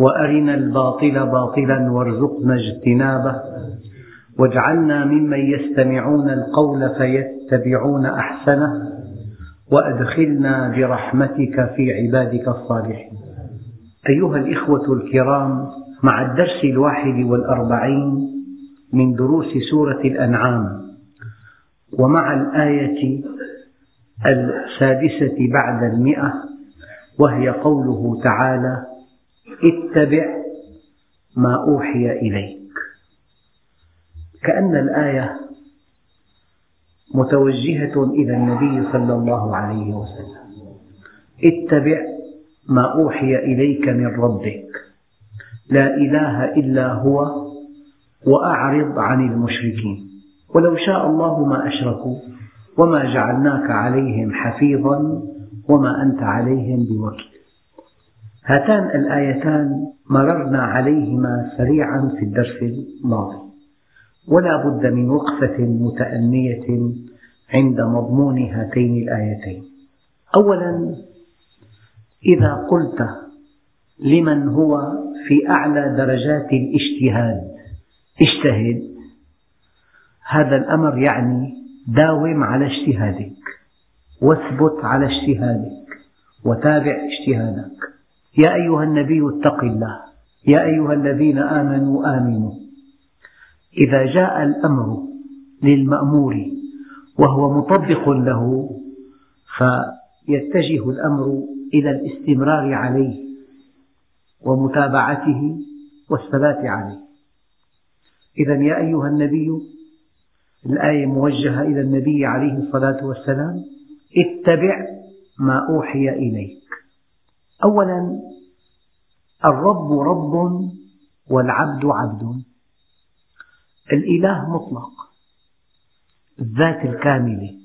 وأرنا الباطل باطلا وارزقنا اجتنابه. واجعلنا ممن يستمعون القول فيتبعون أحسنه. وأدخلنا برحمتك في عبادك الصالحين. أيها الإخوة الكرام مع الدرس الواحد والأربعين من دروس سورة الأنعام ومع الآية السادسة بعد المئة وهي قوله تعالى اتبع ما أوحي إليك. كأن الآية متوجهة إلى النبي صلى الله عليه وسلم. اتبع ما أوحي إليك من ربك. لا إله إلا هو وأعرض عن المشركين. ولو شاء الله ما أشركوا وما جعلناك عليهم حفيظا وما أنت عليهم بوكيل. هاتان الآيتان مررنا عليهما سريعا في الدرس الماضي. ولا بد من وقفة متأنية عند مضمون هاتين الآيتين. أولا إذا قلت لمن هو في أعلى درجات الاجتهاد اجتهد. هذا الأمر يعني داوم على اجتهادك واثبت على اجتهادك وتابع اجتهادك. يا أيها النبي اتق الله. يا أيها الذين آمنوا آمنوا. إذا جاء الأمر للمأمور وهو مطبق له فيتجه الأمر إلى الاستمرار عليه ومتابعته والثبات عليه. إذا يا أيها النبي الآية موجهة إلى النبي عليه الصلاة والسلام اتبع ما أوحي إليك. أولا الرب رب والعبد عبد. الإله مطلق الذات الكاملة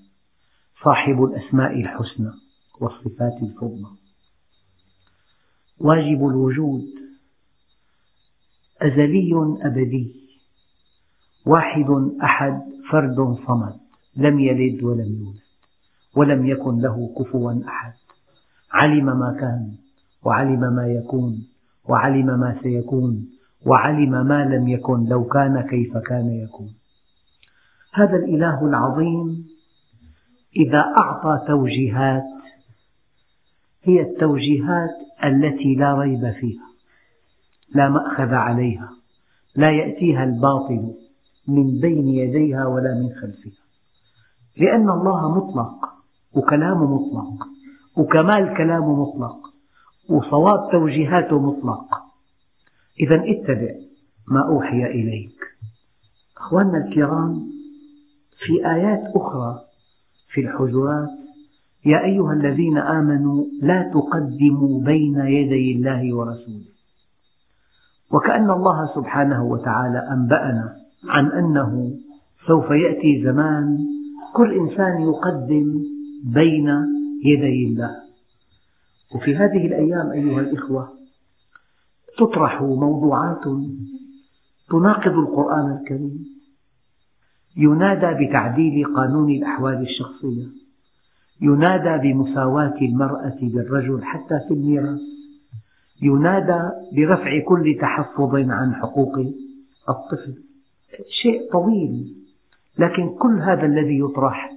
صاحب الأسماء الحسنى والصفات الفضلى. واجب الوجود أزلي أبدي واحد أحد فرد صمد لم يلد ولم يولد ولم يكن له كفوا أحد. علم ما كان وعلم ما يكون وعلم ما سيكون وعلم ما لم يكن لو كان كيف كان يكون. هذا الإله العظيم إذا أعطى توجيهات هي التوجيهات التي لا ريب فيها لا مأخذ عليها لا يأتيها الباطل من بين يديها ولا من خلفها. لأن الله مطلق وكلامه مطلق وكمال كلامه مطلق. وصواب توجيهاته مطلق. إذا اتبع ما أوحي إليك. أخواننا الكرام في آيات أخرى في الحجرات يا أيها الذين آمنوا لا تقدموا بين يدي الله ورسوله. وكأن الله سبحانه وتعالى أنبأنا عن أنه سوف يأتي زمان كل إنسان يقدم بين يدي الله. وفي هذه الأيام أيها الإخوة تطرح موضوعات تناقض القرآن الكريم. ينادى بتعديل قانون الأحوال الشخصية. ينادى بمساواة المرأة بالرجل حتى في الميراث. ينادى برفع كل تحفظ عن حقوق الطفل. شيء طويل لكن كل هذا الذي يطرح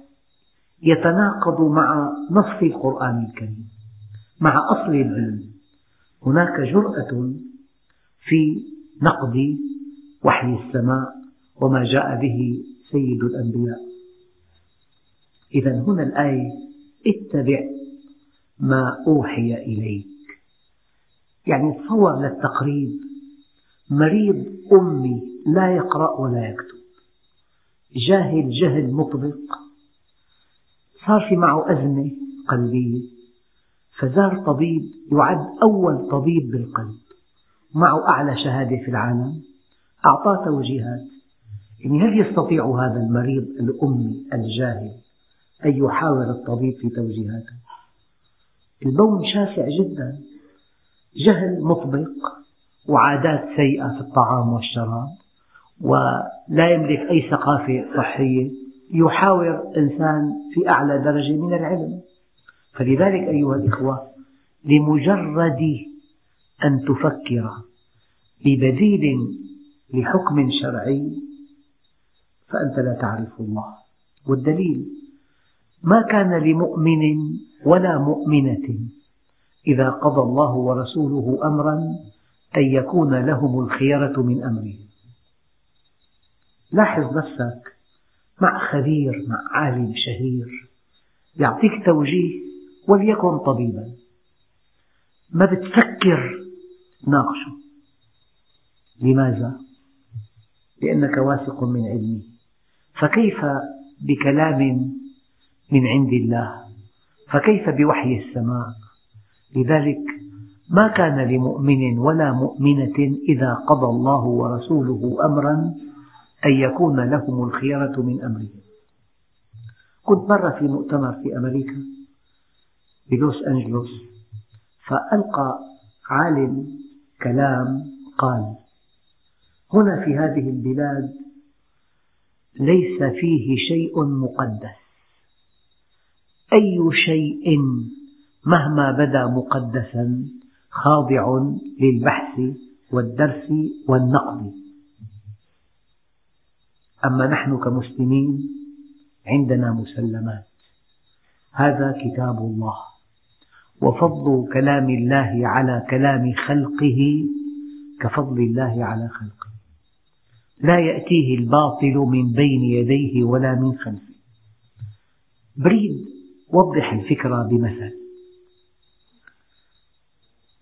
يتناقض مع نص القرآن الكريم. مع أصل الدين هناك جرأة في نقد وحي السماء وما جاء به سيد الأنبياء. إذا هنا الآية اتبع ما أوحي إليك. يعني تصور للتقريب. مريض أمي لا يقرأ ولا يكتب. جاهل جهل مطبق. صار في معه أزمة قلبية. فزار طبيب يعد أول طبيب بالقلب. معه أعلى شهادة في العالم. أعطاه توجيهات. يعني هل يستطيع هذا المريض الأمي الجاهل أن يحاور الطبيب في توجيهاته؟ البون شاسع جدا. جهل مطبق وعادات سيئة في الطعام والشراب ولا يملك أي ثقافة صحية. يحاور إنسان في أعلى درجة من العلم. فلذلك أيها الإخوة لمجرد أن تفكر ببديل لحكم شرعي فأنت لا تعرف الله. والدليل ما كان لمؤمن ولا مؤمنة إذا قضى الله ورسوله أمرا أن يكون لهم الخيرة من أمرهم. لاحظ نفسك مع خبير مع عالم شهير يعطيك توجيه وليكن طبيبا. ما بتفكر ناقشه. لماذا؟ لأنك واثق من علمه فكيف بكلام من عند الله؟ فكيف بوحي السماء؟ لذلك ما كان لمؤمن ولا مؤمنة إذا قضى الله ورسوله أمرا أن يكون لهم الخيرة من أمرهم. كنت مرة في مؤتمر في أمريكا. بلوس أنجلوس فألقى عالم كلام قال هنا في هذه البلاد ليس فيه شيء مقدس. أي شيء مهما بدا مقدسا خاضع للبحث والدرس والنقد. أما نحن كمسلمين عندنا مسلمات. هذا كتاب الله. وفضل كلام الله على كلام خلقه كفضل الله على خلقه. لا يأتيه الباطل من بين يديه ولا من خلفه. بريد وضح الفكرة بمثل.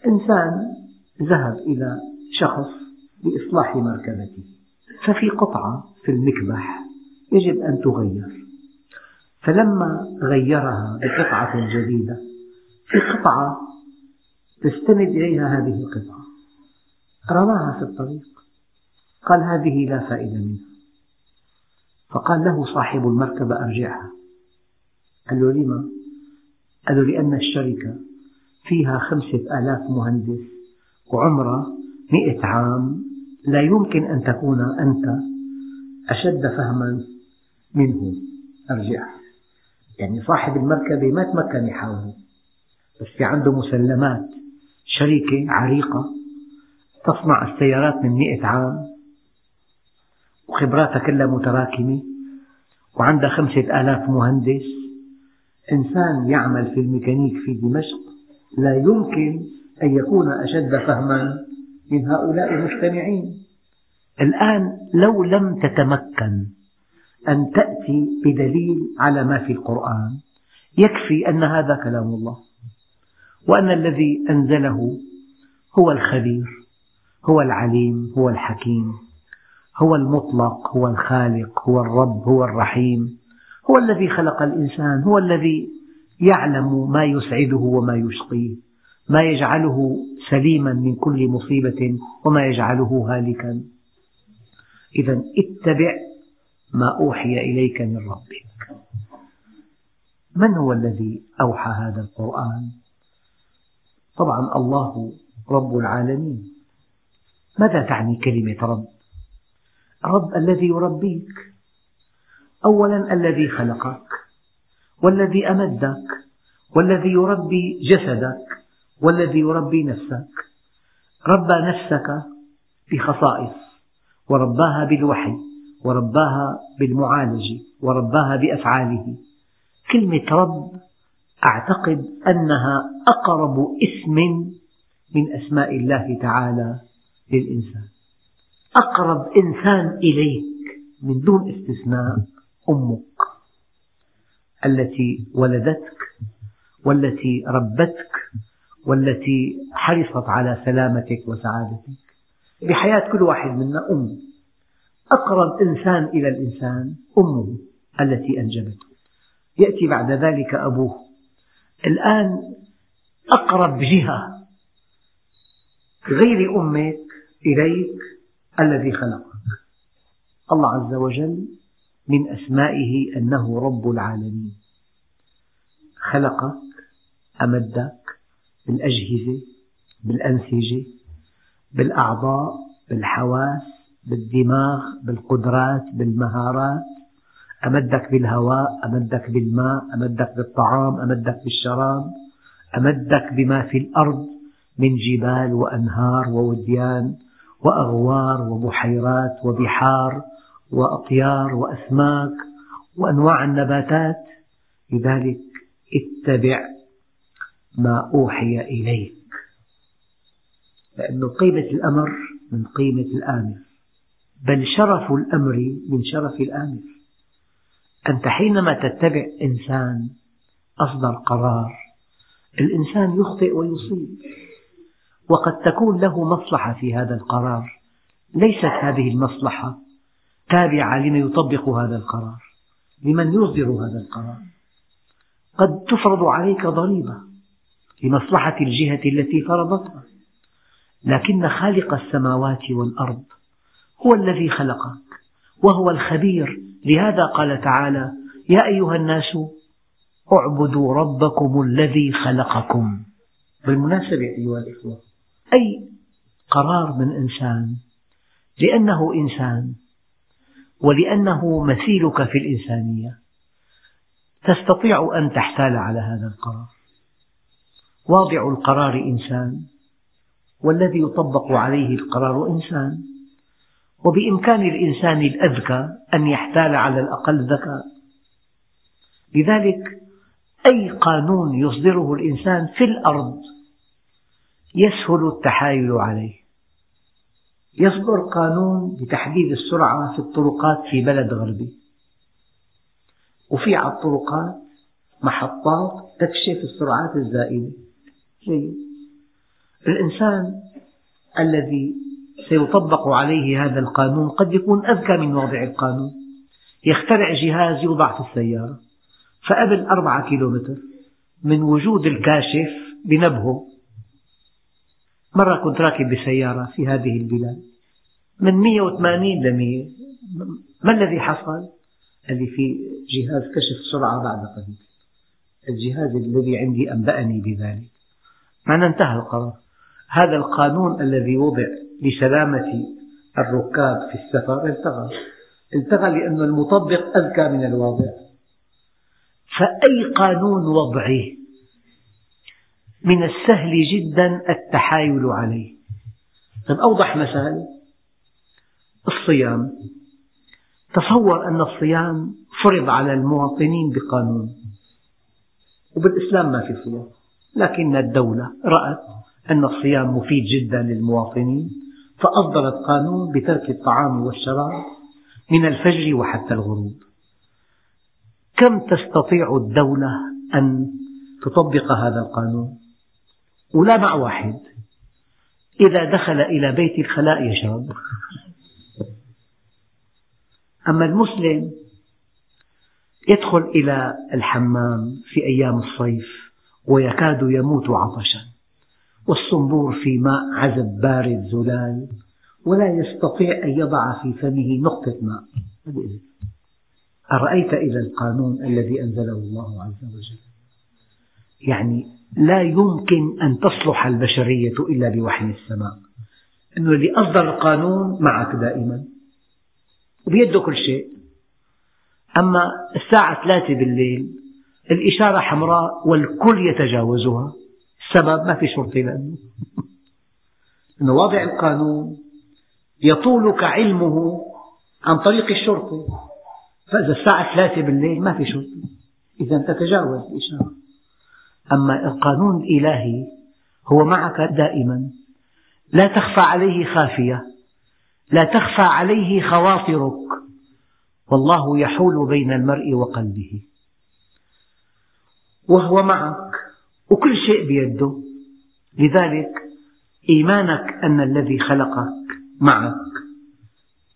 إنسان ذهب إلى شخص لإصلاح مركبته ففي قطعة في المكبح يجب أن تغير. فلما غيرها بقطعة جديدة في قطعة تستند إليها هذه القطعة. رماها في الطريق. قال هذه لا فائدة منها. فقال له صاحب المركبة أرجعها. قال له لما؟ قال له لأن الشركة فيها خمسة آلاف مهندس وعمرها مئة عام. لا يمكن أن تكون أنت أشد فهما منه أرجعها. يعني صاحب المركبة ما تمكن يحاوره بس في عنده مسلمات شركة عريقة تصنع السيارات من مئة عام وخبراتها كلها متراكمة وعندها خمسة آلاف مهندس. إنسان يعمل في الميكانيك في دمشق لا يمكن أن يكون أشد فهما من هؤلاء المجتمعين الآن لو لم تتمكن أن تأتي بدليل على ما في القرآن يكفي أن هذا كلام الله. وأن الذي أنزله هو الخبير هو العليم هو الحكيم هو المطلق هو الخالق هو الرب هو الرحيم هو الذي خلق الإنسان هو الذي يعلم ما يسعده وما يشقيه ما يجعله سليما من كل مصيبة وما يجعله هالكا إذا اتبع ما أوحي إليك من ربك من هو الذي أوحى هذا القرآن؟ طبعا الله رب العالمين. ماذا تعني كلمة رب؟ رب الذي يربيك. أولا الذي خلقك والذي أمدك والذي يربي جسدك والذي يربي نفسك. ربى نفسك بخصائص ورباها بالوحي ورباها بالمعالجة ورباها بأفعاله. كلمة رب أعتقد أنها أقرب اسم من أسماء الله تعالى للإنسان. أقرب إنسان إليك من دون استثناء أمك التي ولدتك والتي ربتك والتي حرصت على سلامتك وسعادتك. بحياة كل واحد منا أم. أقرب إنسان إلى الإنسان أمه التي أنجبته. يأتي بعد ذلك أبوه. الآن أقرب جهة غير أمك إليك الذي خلقك. الله عز وجل من أسمائه أنه رب العالمين. خلقك أمدك بالأجهزة بالأنسجة بالأعضاء بالحواس بالدماغ بالقدرات بالمهارات. أمدك بالهواء أمدك بالماء أمدك بالطعام أمدك بالشراب أمدك بما في الأرض من جبال وأنهار ووديان وأغوار وبحيرات وبحار وأطيار وأسماك وأنواع النباتات. لذلك اتبع ما أوحي إليك. لأن قيمة الأمر من قيمة الآمر. بل شرف الأمر من شرف الآمر. أنت حينما تتبع إنسان أصدر قرار الإنسان يخطئ ويصيب وقد تكون له مصلحة في هذا القرار. ليست هذه المصلحة تابعة لمن يطبق هذا القرار لمن يصدر هذا القرار. قد تفرض عليك ضريبة لمصلحة الجهة التي فرضتها لكن خالق السماوات والأرض هو الذي خلقك وهو الخبير لهذا قال تعالى يا أيها الناس اعبدوا ربكم الذي خلقكم. بالمناسبة أيها الإخوة أي قرار من إنسان لأنه إنسان ولأنه مثيلك في الإنسانية تستطيع أن تحتال على هذا القرار. واضع القرار إنسان والذي يطبق عليه القرار إنسان. وبإمكان الإنسان الأذكى أن يحتال على الأقل ذكاء. لذلك أي قانون يصدره الإنسان في الأرض يسهل التحايل عليه. يصدر قانون بتحديد السرعة في الطرقات في بلد غربي. وفي على الطرقات محطات تكشف السرعات الزائدة. جيد. الإنسان الذي سيطبق عليه هذا القانون قد يكون أذكى من واضع القانون. يخترع جهاز يوضع في السيارة فقبل أربعة كيلومتر من وجود الكاشف بنبهه. مرة كنت راكب بسيارة في هذه البلاد. من 180 ل 100 ما الذي حصل؟ قال لي في جهاز كشف سرعة بعد قليل. الجهاز الذي عندي أنبأني بذلك. معنى انتهى القرار. هذا القانون الذي وضع لسلامة الركاب في السفر التغى التغى لأن المطبق أذكى من الواضع. فأي قانون وضعي من السهل جدا التحايل عليه. طيب أوضح مثال الصيام. تصور أن الصيام فرض على المواطنين بقانون. وبالإسلام ما في صيام. لكن الدولة رأت أن الصيام مفيد جدا للمواطنين. فأصدرت قانون بترك الطعام والشراب من الفجر وحتى الغروب. كم تستطيع الدولة أن تطبق هذا القانون؟ ولا مع واحد. إذا دخل إلى بيت الخلاء يشرب. أما المسلم يدخل إلى الحمام في أيام الصيف ويكاد يموت عطشا. والصنبور في ماء عذب بارد زلال ولا يستطيع أن يضع في فمه نقطة ماء. أرأيت إذا القانون الذي أنزله الله عز وجل؟ يعني لا يمكن أن تصلح البشرية إلا بوحي السماء. أنه الذي أصدر القانون معك دائما وبيده كل شيء. أما الساعة ثلاثة بالليل الإشارة حمراء والكل يتجاوزها. السبب ما في شرطة لأنه. أنه واضع القانون يطولك علمه عن طريق الشرطة فإذا الساعة ثلاثة بالليل ما في شرطة إذا تتجاوز الإشارة. أما القانون الإلهي هو معك دائما. لا تخفى عليه خافية. لا تخفى عليه خواطرك. والله يحول بين المرء وقلبه. وهو معك. وكل شيء بيده. لذلك إيمانك أن الذي خلقك معك.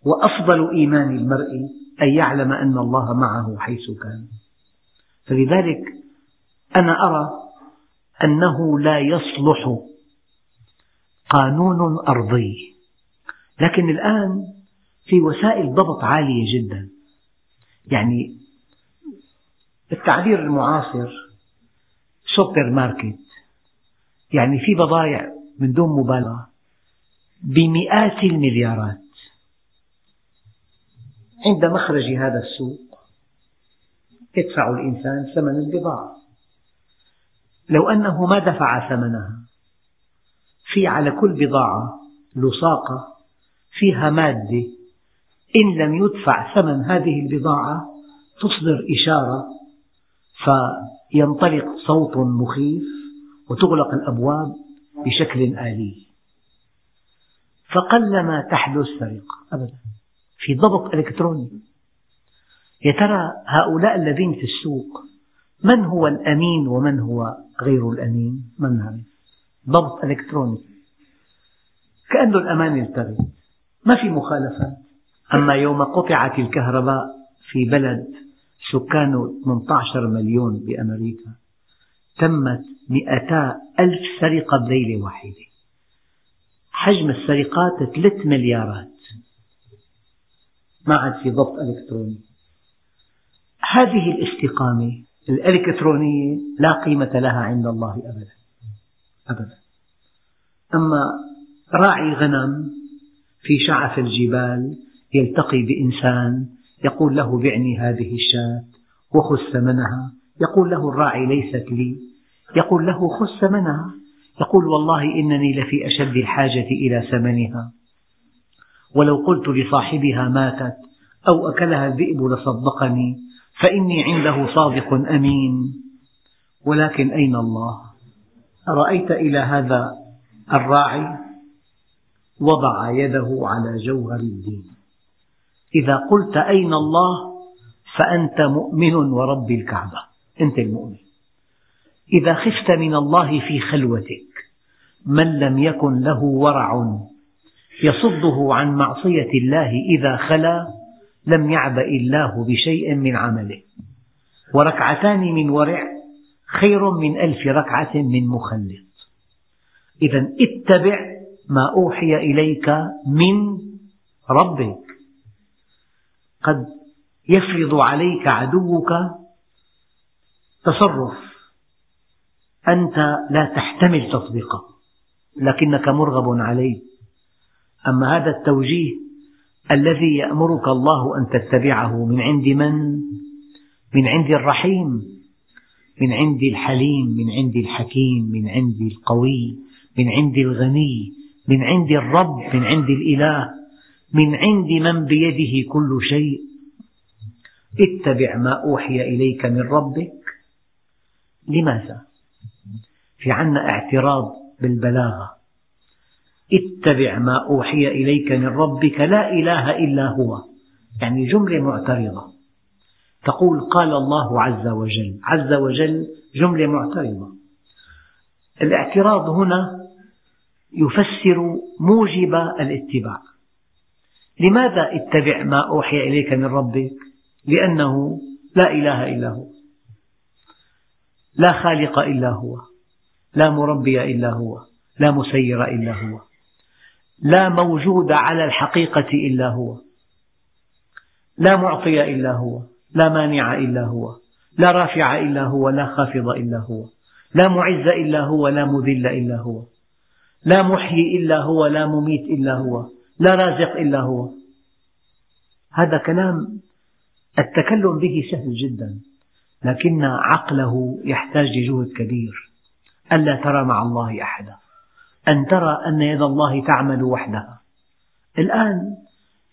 وأفضل إيمان المرء أن يعلم أن الله معه حيث كان. فلذلك أنا أرى أنه لا يصلح قانون أرضي. لكن الآن في وسائل ضبط عالية جدا. يعني التعبير المعاصر سوبر ماركت يعني في بضائع من دون مبالغة بمئات المليارات. عند مخرج هذا السوق يدفع الإنسان ثمن البضاعة. لو أنه ما دفع ثمنها في على كل بضاعة لصاقة فيها مادة. إن لم يدفع ثمن هذه البضاعة تصدر إشارة فينطلق صوت مخيف وتغلق الأبواب بشكل آلي. فقلما تحدث سرقة أبدا. في ضبط إلكتروني. يا ترى هؤلاء الذين في السوق من هو الأمين ومن هو غير الأمين؟ ما نعرف ضبط إلكتروني. كأنه الأمان يلتغي. ما في مخالفات. أما يوم قطعت الكهرباء في بلد سكانه 18 مليون بأمريكا تمت مئتا ألف سرقة بليلة واحدة. حجم السرقات 3 مليارات. ما عاد في ضبط إلكتروني. هذه الاستقامة الإلكترونية لا قيمة لها عند الله أبدا أبدا. أما راعي غنم في شعف الجبال يلتقي بإنسان يقول له بعني هذه الشاة وخذ ثمنها. يقول له الراعي ليست لي. يقول له خذ ثمنها. يقول والله إنني لفي أشد الحاجة إلى ثمنها. ولو قلت لصاحبها ماتت أو أكلها الذئب لصدقني فإني عنده صادق أمين. ولكن أين الله؟ أرأيت إلى هذا الراعي؟ وضع يده على جوهر الدين. إذا قلت أين الله فأنت مؤمن ورب الكعبة. أنت المؤمن. إذا خفت من الله في خلوتك من لم يكن له ورع يصده عن معصية الله إذا خلا لم يعبأ الله بشيء من عمله. وركعتان من ورع خير من ألف ركعة من مخلط. إذا اتبع ما أوحي إليك من ربك. قد يفرض عليك عدوك تصرف. أنت لا تحتمل تطبيقه لكنك مرغب عليه. أما هذا التوجيه الذي يأمرك الله أن تتبعه من عند من؟ من عند الرحيم من عند الحليم من عند الحكيم من عند القوي من عند الغني من عند الرب من عند الإله. من عند من بيده كل شيء. اتبع ما أوحي إليك من ربك. لماذا؟ في عنا اعتراض بالبلاغة. اتبع ما أوحي إليك من ربك لا إله إلا هو. يعني جملة معترضة. تقول قال الله عز وجل عز وجل جملة معترضة. الاعتراض هنا يفسر موجب الاتباع. لماذا اتبع ما أوحي إليك من ربك لأنه لا إله إلا هو لا خالق إلا هو لا مربي إلا هو لا مسير إلا هو لا موجود على الحقيقة إلا هو لا معطي إلا هو لا مانع إلا هو لا رافع إلا هو لا خافض إلا هو لا معز إلا هو لا مذل إلا هو لا محيي إلا هو لا مميت إلا هو لا رازق إلا هو. هذا كلام التكلم به سهل جدا لكن عقله يحتاج لجهد كبير. ألا ترى مع الله أحدا أن ترى أن يد الله تعمل وحدها. الآن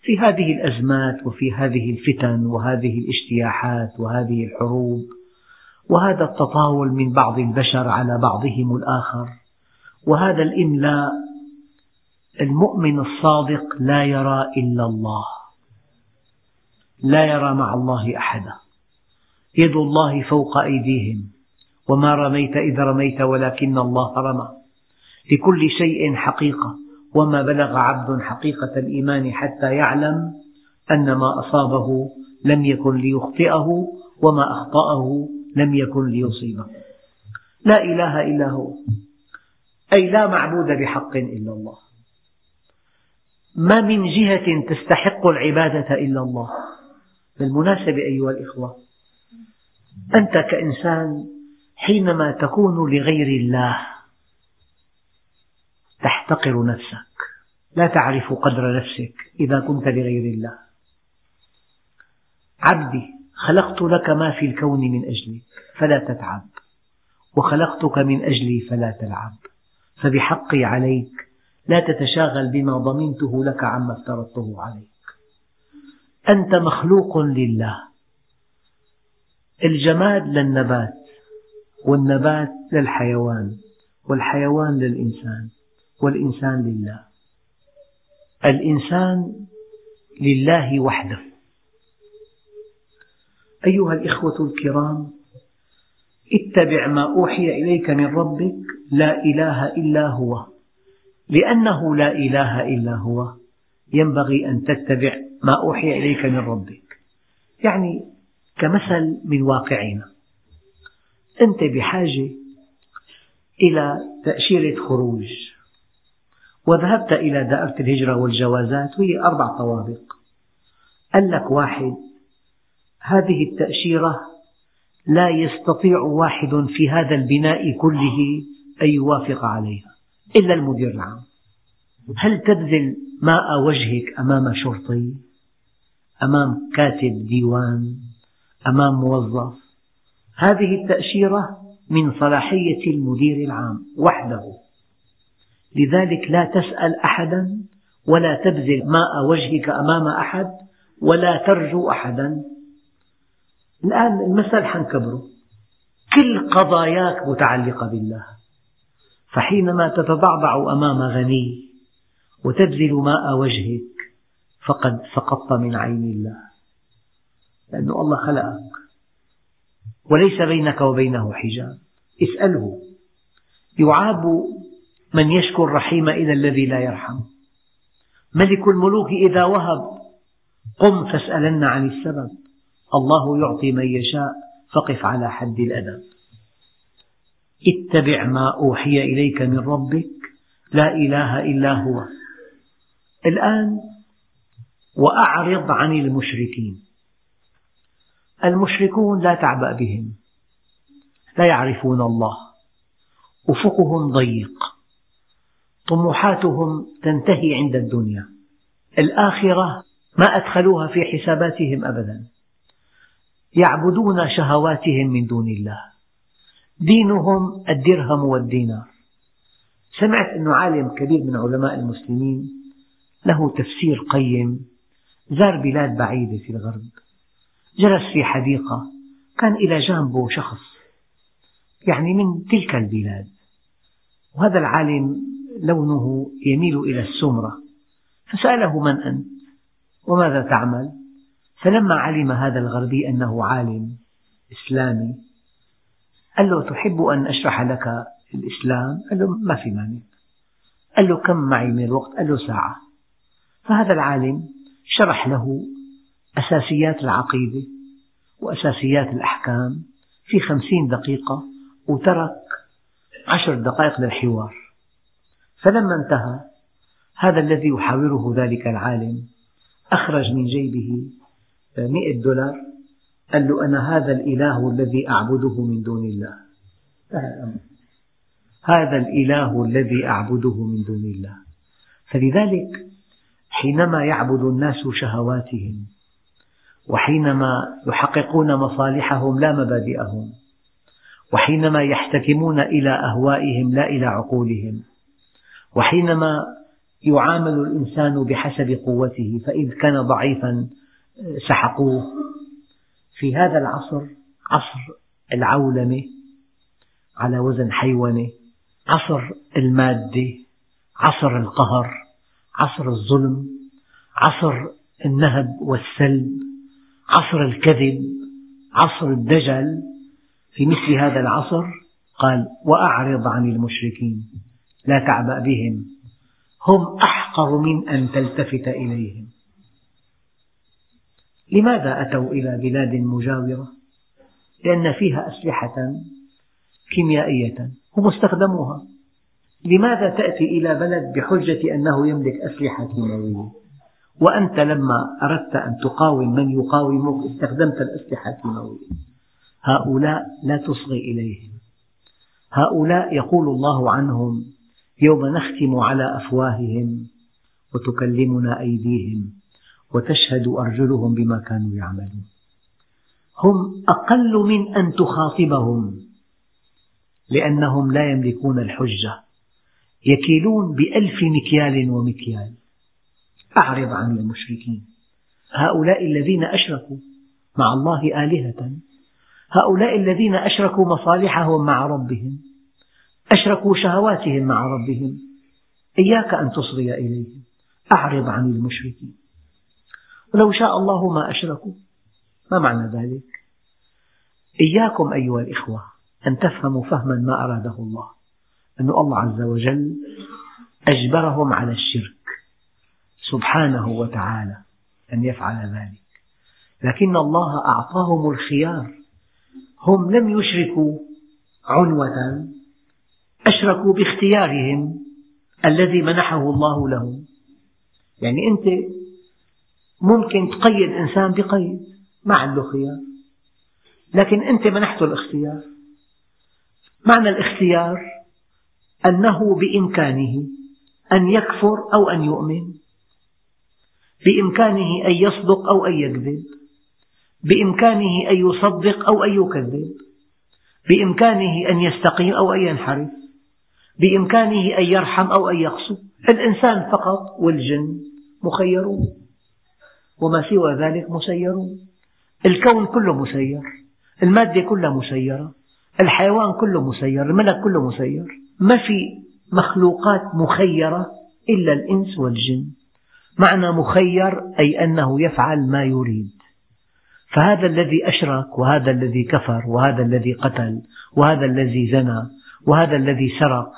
في هذه الأزمات وفي هذه الفتن وهذه الاجتياحات وهذه الحروب وهذا التطاول من بعض البشر على بعضهم الآخر وهذا الإملاء المؤمن الصادق لا يرى إلا الله لا يرى مع الله أحدا. يد الله فوق أيديهم وما رميت إذ رميت ولكن الله رمى. لكل شيء حقيقة وما بلغ عبد حقيقة الإيمان حتى يعلم أن ما أصابه لم يكن ليخطئه وما أخطأه لم يكن ليصيبه. لا إله إلا هو. أي لا معبود بحق إلا الله. ما من جهة تستحق العبادة إلا الله. بالمناسبة أيها الإخوة أنت كإنسان حينما تكون لغير الله تحتقر نفسك لا تعرف قدر نفسك إذا كنت لغير الله. عبدي خلقت لك ما في الكون من أجلك فلا تتعب وخلقتك من أجلي فلا تلعب فبحقي عليك لا تتشاغل بما ضمنته لك عما افترضته عليك. أنت مخلوق لله. الجماد للنبات والنبات للحيوان والحيوان للإنسان والإنسان لله. الإنسان لله وحده. أيها الإخوة الكرام اتبع ما أوحي إليك من ربك لا إله إلا هو. لأنه لا إله إلا هو. ينبغي أن تتبع ما أوحي إليك من ربك. يعني كمثل من واقعنا. أنت بحاجة إلى تأشيرة خروج وذهبت إلى دائرة الهجرة والجوازات وهي أربع طوابق. قال لك واحد هذه التأشيرة لا يستطيع واحد في هذا البناء كله أن يوافق عليها. إلا المدير العام. هل تبذل ماء وجهك أمام شرطي؟ أمام كاتب ديوان؟ أمام موظف؟ هذه التأشيرة من صلاحية المدير العام وحده. لذلك لا تسأل أحدا ولا تبذل ماء وجهك أمام أحد ولا ترجو أحدا. الآن المثل حنكبره كل قضاياك متعلقة بالله. فحينما تتضعضع أمام غني وتبذل ماء وجهك فقد سقطت من عين الله. لأن الله خلقك. وليس بينك وبينه حجاب. اسأله. يعاب من يشكو الرحيم إلى الذي لا يرحم ملك الملوك إذا وهب قم فاسألن عن السبب. الله يعطي من يشاء فقف على حد الأدب. اتبع ما أوحي إليك من ربك لا إله إلا هو. الآن وأعرض عن المشركين. المشركون لا تعبأ بهم لا يعرفون الله. أفقهم ضيق طموحاتهم تنتهي عند الدنيا. الآخرة ما أدخلوها في حساباتهم أبدا. يعبدون شهواتهم من دون الله. دينهم الدرهم والدينار. سمعت أن عالم كبير من علماء المسلمين له تفسير قيم زار بلاد بعيدة في الغرب جلس في حديقة كان إلى جانبه شخص يعني من تلك البلاد. وهذا العالم لونه يميل إلى السمرة. فسأله من أنت؟ وماذا تعمل؟ فلما علم هذا الغربي أنه عالم إسلامي قال له تحب أن أشرح لك الإسلام؟ قال له ما في مانع. قال له كم معي من الوقت؟ قال له ساعة. فهذا العالم شرح له أساسيات العقيدة وأساسيات الأحكام في خمسين دقيقة وترك عشر دقائق للحوار. فلما انتهى هذا الذي يحاوره ذلك العالم أخرج من جيبه مئة دولار قال له أنا هذا الإله الذي أعبده من دون الله. هذا الإله الذي أعبده من دون الله. فلذلك حينما يعبد الناس شهواتهم وحينما يحققون مصالحهم لا مبادئهم وحينما يحتكمون إلى أهوائهم لا إلى عقولهم وحينما يعامل الإنسان بحسب قوته فإذ كان ضعيفا سحقوه. في هذا العصر عصر العولمة على وزن حيوانة عصر المادة عصر القهر عصر الظلم عصر النهب والسلب عصر الكذب عصر الدجل. في مثل هذا العصر قال وأعرض عن المشركين لا تعبأ بهم هم أحقر من أن تلتفت إليهم. لماذا أتوا إلى بلاد مجاورة؟ لأن فيها أسلحة كيميائية هم استخدموها. لماذا تأتي إلى بلد بحجة أنه يملك أسلحة؟ كيماوية وأنت لما أردت أن تقاوم من يقاومك استخدمت الأسلحة الكيماوية. هؤلاء لا تصغي إليهم. هؤلاء يقول الله عنهم يوم نختم على أفواههم وتكلمنا أيديهم. وتشهد أرجلهم بما كانوا يعملون. هم أقل من أن تخاطبهم لأنهم لا يملكون الحجة. يكيلون بألف مكيال ومكيال. أعرض عن المشركين. هؤلاء الذين أشركوا مع الله آلهة. هؤلاء الذين أشركوا مصالحهم مع ربهم. أشركوا شهواتهم مع ربهم. إياك أن تصغي إليهم. أعرض عن المشركين. ولو شاء الله ما أشركوا. ما معنى ذلك؟ إياكم أيها الإخوة أن تفهموا فهما ما أراده الله. أن الله عز وجل أجبرهم على الشرك سبحانه وتعالى أن يفعل ذلك. لكن الله أعطاهم الخيار. هم لم يشركوا عنوة أشركوا باختيارهم الذي منحه الله لهم. يعني أنت ممكن تقيد إنسان بقيد. ما عنده خيار. لكن أنت منحته الاختيار. معنى الاختيار أنه بإمكانه أن يكفر أو أن يؤمن. بإمكانه أن يصدق أو أن يكذب. بإمكانه أن يصدق أو أن يكذب. بإمكانه أن يستقيم أو أن ينحرف. بإمكانه أن يرحم أو أن يقسو. الإنسان فقط والجن مخيرون. وما سوى ذلك مسيرون الكون كله مسير. المادة كلها مسيرة. الحيوان كله مسير. الملك كله مسير. ما في مخلوقات مخيرة إلا الإنس والجن. معنى مخير أي أنه يفعل ما يريد. فهذا الذي أشرك وهذا الذي كفر وهذا الذي قتل وهذا الذي زنى وهذا الذي سرق.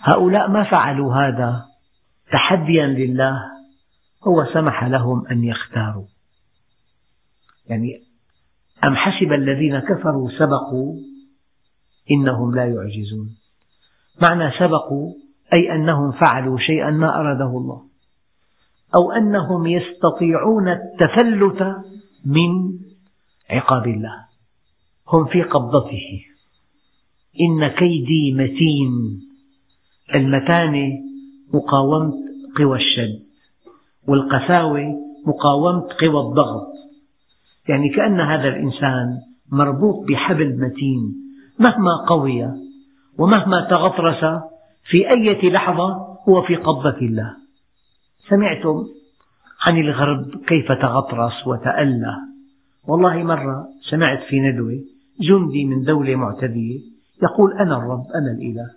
هؤلاء ما فعلوا هذا تحديا لله. هو سمح لهم أن يختاروا. يعني أم حسب الذين كفروا سبقوا إنهم لا يعجزون. معنى سبقوا أي أنهم فعلوا شيئا ما أراده الله. أو أنهم يستطيعون التفلت من عقاب الله. هم في قبضته. إن كيدي متين. المتانة مقاومة قوى الشد. والقساوة مقاومة قوى الضغط. يعني كأن هذا الإنسان مربوط بحبل متين مهما قوي ومهما تغطرس في أي لحظة هو في قبضة الله. سمعتم عن الغرب كيف تغطرس وتألى. والله مرة سمعت في ندوة جندي من دولة معتدية يقول أنا الرب أنا الإله.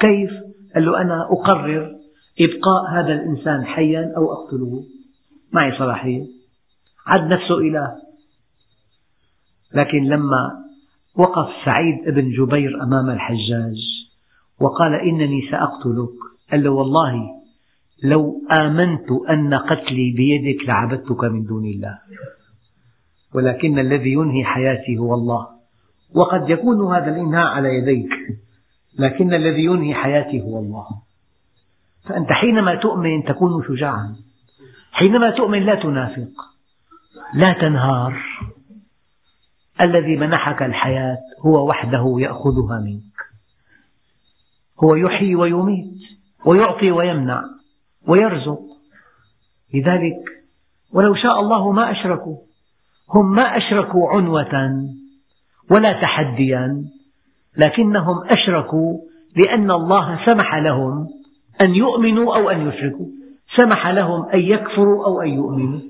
كيف؟ قال له أنا أقرر إبقاء هذا الإنسان حيا أو أقتله؟ معي صلاحية. عد نفسه إله لكن لما وقف سعيد بن جبير أمام الحجاج وقال إنني سأقتلك قال له والله لو آمنت أن قتلي بيدك لعبدتك من دون الله. ولكن الذي ينهي حياتي هو الله. وقد يكون هذا الإنهاء على يديك لكن الذي ينهي حياتي هو الله. فأنت حينما تؤمن تكون شجاعا. حينما تؤمن لا تنافق لا تنهار. الذي منحك الحياة هو وحده يأخذها منك. هو يحيي ويميت ويعطي ويمنع ويرزق. لذلك ولو شاء الله ما أشركوا. هم ما أشركوا عنوة ولا تحديا لكنهم أشركوا لأن الله سمح لهم أن يؤمنوا أو أن يشركوا. سمح لهم أن يكفروا أو أن يؤمنوا.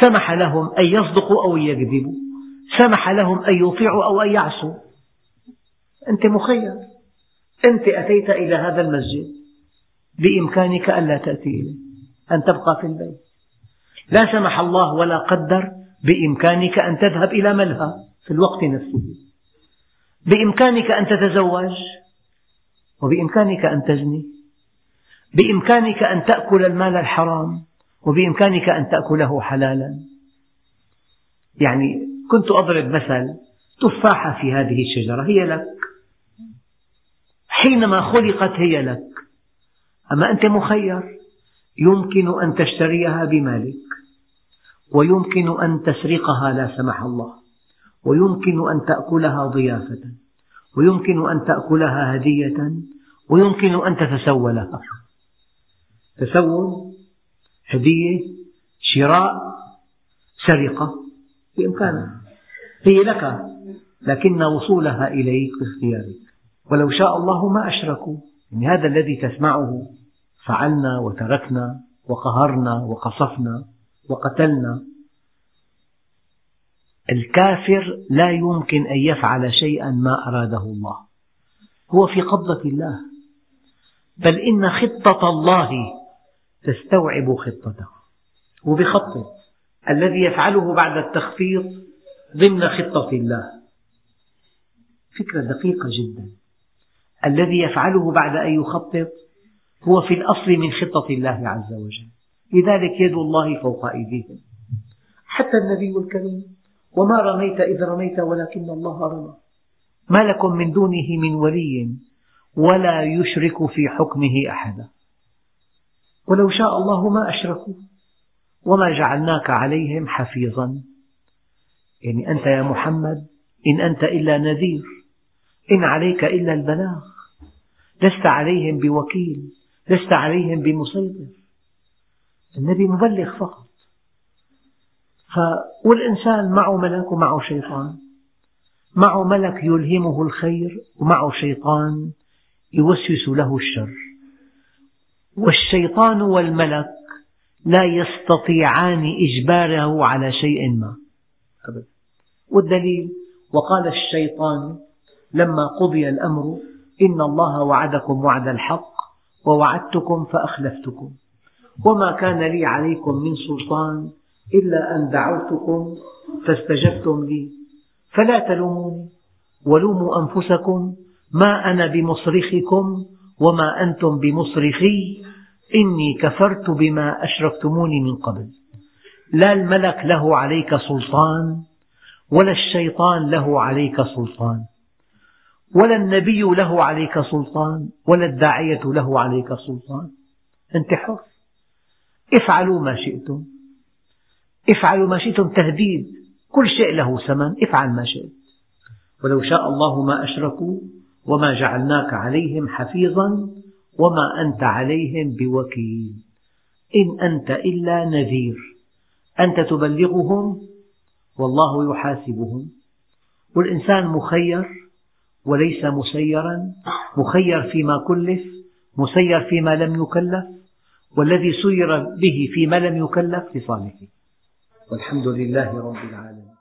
سمح لهم أن يصدقوا أو يكذبوا. سمح لهم أن يطيعوا أو أن يعصوا. أنت مخير. أنت أتيت إلى هذا المسجد بإمكانك ألا تأتي إليه أن تبقى في البيت. لا سمح الله ولا قدر بإمكانك أن تذهب إلى ملهى في الوقت نفسه. بإمكانك أن تتزوج وبإمكانك أن تزني بإمكانك أن تأكل المال الحرام وبإمكانك أن تأكله حلالا. يعني كنت أضرب مثل تفاحة في هذه الشجرة هي لك. حينما خلقت هي لك. أما أنت مخير يمكن أن تشتريها بمالك ويمكن أن تسرقها لا سمح الله ويمكن أن تأكلها ضيافة ويمكن أن تأكلها هدية ويمكن أن تتسولها تسول هدية شراء سرقة بإمكانك. هي لك لكن وصولها إليك باختيارك. ولو شاء الله ما أشركوا. يعني هذا الذي تسمعه. فعلنا وتركنا وقهرنا وقصفنا وقتلنا. الكافر لا يمكن أن يفعل شيئا ما أراده الله. هو في قبضة الله. بل إن خطة الله تستوعب خطته. وبخطط الذي يفعله بعد التخفيض ضمن خطة الله. فكرة دقيقة جدا. الذي يفعله بعد أن يخطط هو في الأصل من خطة الله عز وجل. لذلك يد الله فوق أيديهم. حتى النبي الكريم وما رميت إذ رميت ولكن الله رمى. ما لكم من دونه من ولي ولا يشرك في حكمه أحدا. ولو شاء الله ما أشركوا وما جعلناك عليهم حفيظا. يعني أنت يا محمد إن أنت إلا نذير إن عليك إلا البلاغ. لست عليهم بوكيل لست عليهم بمسيطر. النبي مبلغ فقط. والإنسان معه ملك ومعه شيطان. معه ملك يلهمه الخير ومعه شيطان يوسوس له الشر. والشيطان والملك لا يستطيعان إجباره على شيء ما. أبدا. والدليل وقال الشيطان لما قضي الأمر إن الله وعدكم وعد الحق ووعدتكم فأخلفتكم. وما كان لي عليكم من سلطان إلا أن دعوتكم فاستجبتم لي. فلا تلوموني ولوموا أنفسكم ما أنا بمصرخكم وما أنتم بمصرخي إني كفرت بما أشركتموني من قبل. لا الملك له عليك سلطان ولا الشيطان له عليك سلطان ولا النبي له عليك سلطان ولا الداعية له عليك سلطان. أنت حر. افعلوا ما شئتم. افعلوا ما شئتم تهديد. كل شيء له ثمن. افعل ما شئت. ولو شاء الله ما أشركوا وما جعلناك عليهم حفيظا وما أنت عليهم بوكيل. إن أنت إلا نذير. أنت تبلغهم والله يحاسبهم. والإنسان مخير وليس مسيرا. مخير فيما كلف مسير فيما لم يكلف. والذي سير به فيما لم يكلف لصالحه. والحمد لله رب العالمين.